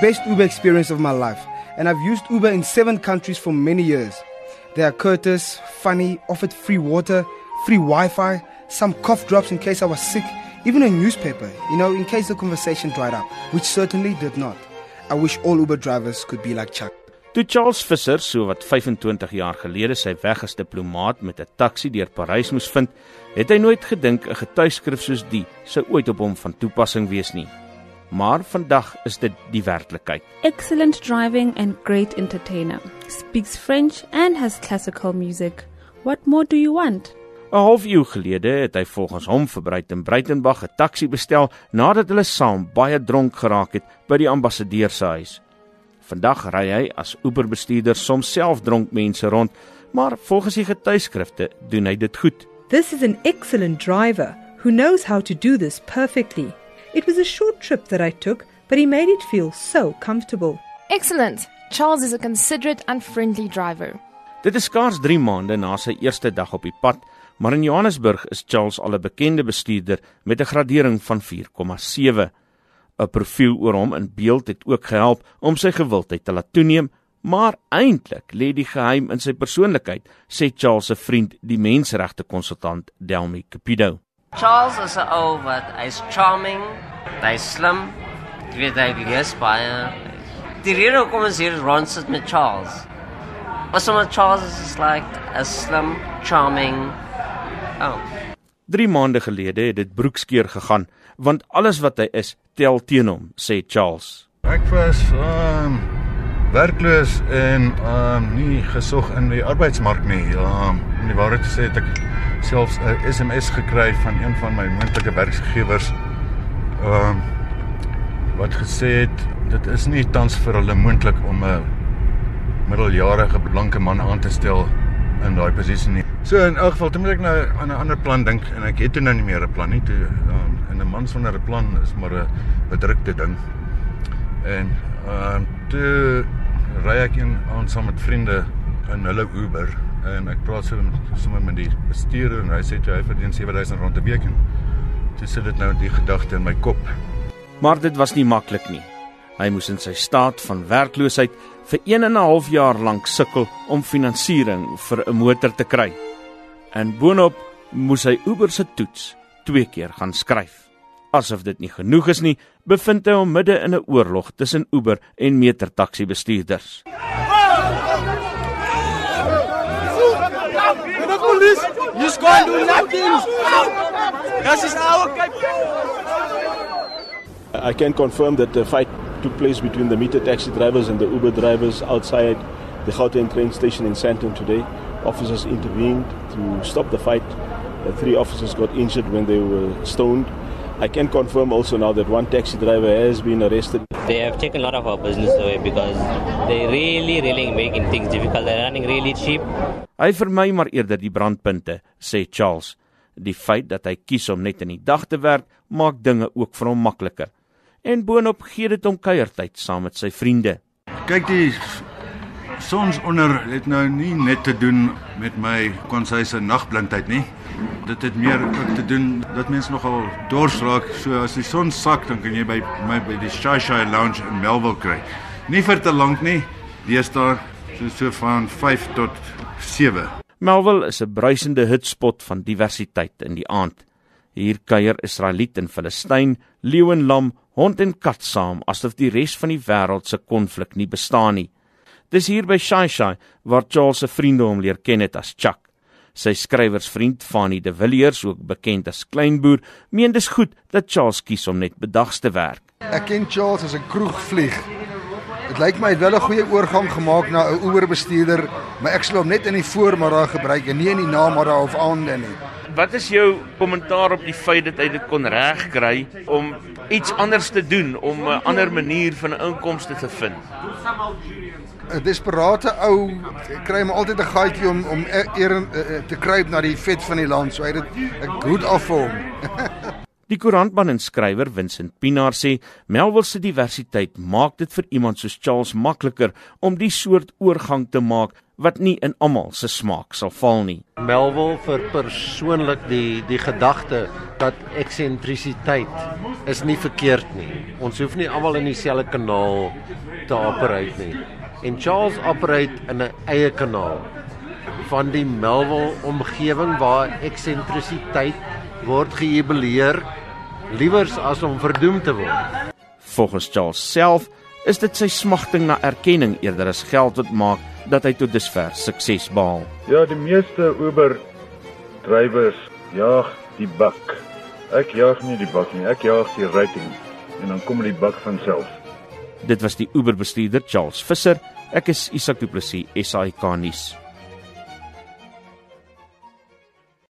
best Uber experience of my life, and I've used Uber in seven countries for many years. They are courteous, funny, offered free water, free Wi-Fi, some cough drops in case I was sick, even a newspaper, you know, in case the conversation dried up, which certainly did not. I wish all Uber drivers could be like Chuck. Toe Charles Visser so wat 25 jaar gelede sy weg as diplomaat met 'n taxi deur Parys moes vind, het hy nooit gedink 'n getuieskrif soos die sou ooit op hom van toepassing wees nie. Maar vandag is dit die werklikheid. Excellent driving and great entertainer. Speaks French and has classical music. What more do you want? 'n Halfuur gelede het hy volgens hom vir Bruiten Bruitenberg 'n taxi bestel nadat hulle saam baie dronk geraak het by die ambassadeur se huis. Vandag ry hy as Uber-bestuurder soms self dronk mense rond, maar volgens die getuieskrifte doen hy dit goed. This is an excellent driver who knows how to do this perfectly. It was a short trip that I took, but he made it feel so comfortable. Excellent. Charles is a considerate and friendly driver. Dit is skaars 3 maande na sy eerste dag op die pad, maar in Johannesburg is Charles al 'n bekende bestuurder met 'n gradering van 4,7. 'n Profiel oor hom in beeld het ook gehelp om sy gewildheid te laat toeneem, maar eintlik lê die geheim in sy persoonlikheid, sê Charles se vriend, die menseregte konsultant Delmy Capido. Charles is 'n ou wat hy's charming, hy's slim. Jy weet hy lees baie. Die rede hoekom ons hier rond sit met Charles. Was sommer Charles is like a slim, charming. Oh. 3 maande gelede het dit broekskeer gegaan want alles wat hy is tel teen hom, sê Charles. Ek was um, werkloos en ehm um, nie gesog in die arbeidsmark nie. Ehm um, om die waarheid sê het ek selfs 'n SMS gekry van een van my moontlike werkgewers ehm um, wat gesê het dit is nie tans vir hulle moontlik om 'n middeljarige blanke man aan te stel in daai posisie nie. So in elk geval, toe moet ek nou aan 'n ander plan dink en ek het toe nou nie meer 'n plan nie. Toe um, en 'n man sonder 'n plan is maar 'n bedrukte ding. En ehm um, toe ry ek in aan saam met vriende in hulle Uber en ek praat so sommer met die bestuurder en hy sê jy verdien 7000 rand 'n week en toe sit dit nou die gedagte in my kop. Maar dit was nie maklik nie. Hy moes in sy staat van werkloosheid vir 1 en 'n half jaar lank sukkel om finansiering vir 'n motor te kry. En boonop moes hy Uber se toets twee keer gaan skryf. Asof dit nie genoeg is nie, bevind hy hom midde in 'n oorlog tussen Uber en metertaxi bestuurders. police. You just go and do nothing. This is our Cape. I can confirm that the fight took place between the meter taxi drivers and the Uber drivers outside the Gauteng train station in Sandton today. Officers intervened to stop the fight. The three officers got injured when they were stoned. I can confirm also now that one taxi driver has been arrested. They have taken a lot of our business away because they really, really making things difficult. They're running really cheap. Hy vermy maar eerder die brandpunte, sê Charles. Die feit dat hy kies om net in die dag te werk, maak dinge ook vir hom makliker. En boonop gee dit hom kuiertyd saam met sy vriende. Kyk die sonsonder het nou nie net te doen met my konsy se nagblindheid nie. Dit het meer te doen dat mense nogal dors raak. So as die son sak, dan kan jy by my by die Shy Shy Lounge in Melville kry. Nie vir te lank nie. Deesdae so so van 5 tot 7. Melville is 'n bruisende hitspot van diversiteit in die aand. Hier kuier Israeliet en Filistyn, leeu en lam, hond en kat saam asof die res van die wêreld se konflik nie bestaan nie. Dis hier by Shai Shai waar Charles se vriende hom leer ken het as Chuck. Sy skrywersvriend Fanny De Villiers, ook bekend as Kleinboer, meen dis goed dat Charles kies om net bedags te werk. Ek ken Charles as 'n kroegvlieg. Dit lyk my hy het wel 'n goeie oorgang gemaak na 'n Uber-bestuurder, maar ek sal hom net in die voormiddag gebruik en nie in die namiddag of aande nie. Wat is jou kommentaar op die feit dat hy dit kon regkry om iets anders te doen, om 'n ander manier van inkomste te vind? 'n Desperate ou kry hom altyd 'n gaatjie om om eer te kruip na die vet van die land, so hy het dit 'n goed af vir hom. Die koerantman en skrywer Vincent Pinaar sê Melville se diversiteit maak dit vir iemand soos Charles makliker om die soort oorgang te maak wat nie in almal se smaak sal val nie. Melville vir persoonlik die die gedagte dat eksentrisiteit is nie verkeerd nie. Ons hoef nie almal in dieselfde kanaal te operate nie. En Charles operate in 'n eie kanaal van die Melville omgewing waar eksentrisiteit word gejubileer liewers as om verdoem te word. Volgens Charles self is dit sy smagting na erkenning eerder as geld wat maak dat hy tot dusver sukses behaal. Ja, die meeste Uber drywers jaag die bak. Ek jaag nie die bak nie, ek jaag die rating en dan kom die bak van self. Dit was die Uber bestuurder Charles Visser. Ek is Isak Du Plessis, SAK nuus.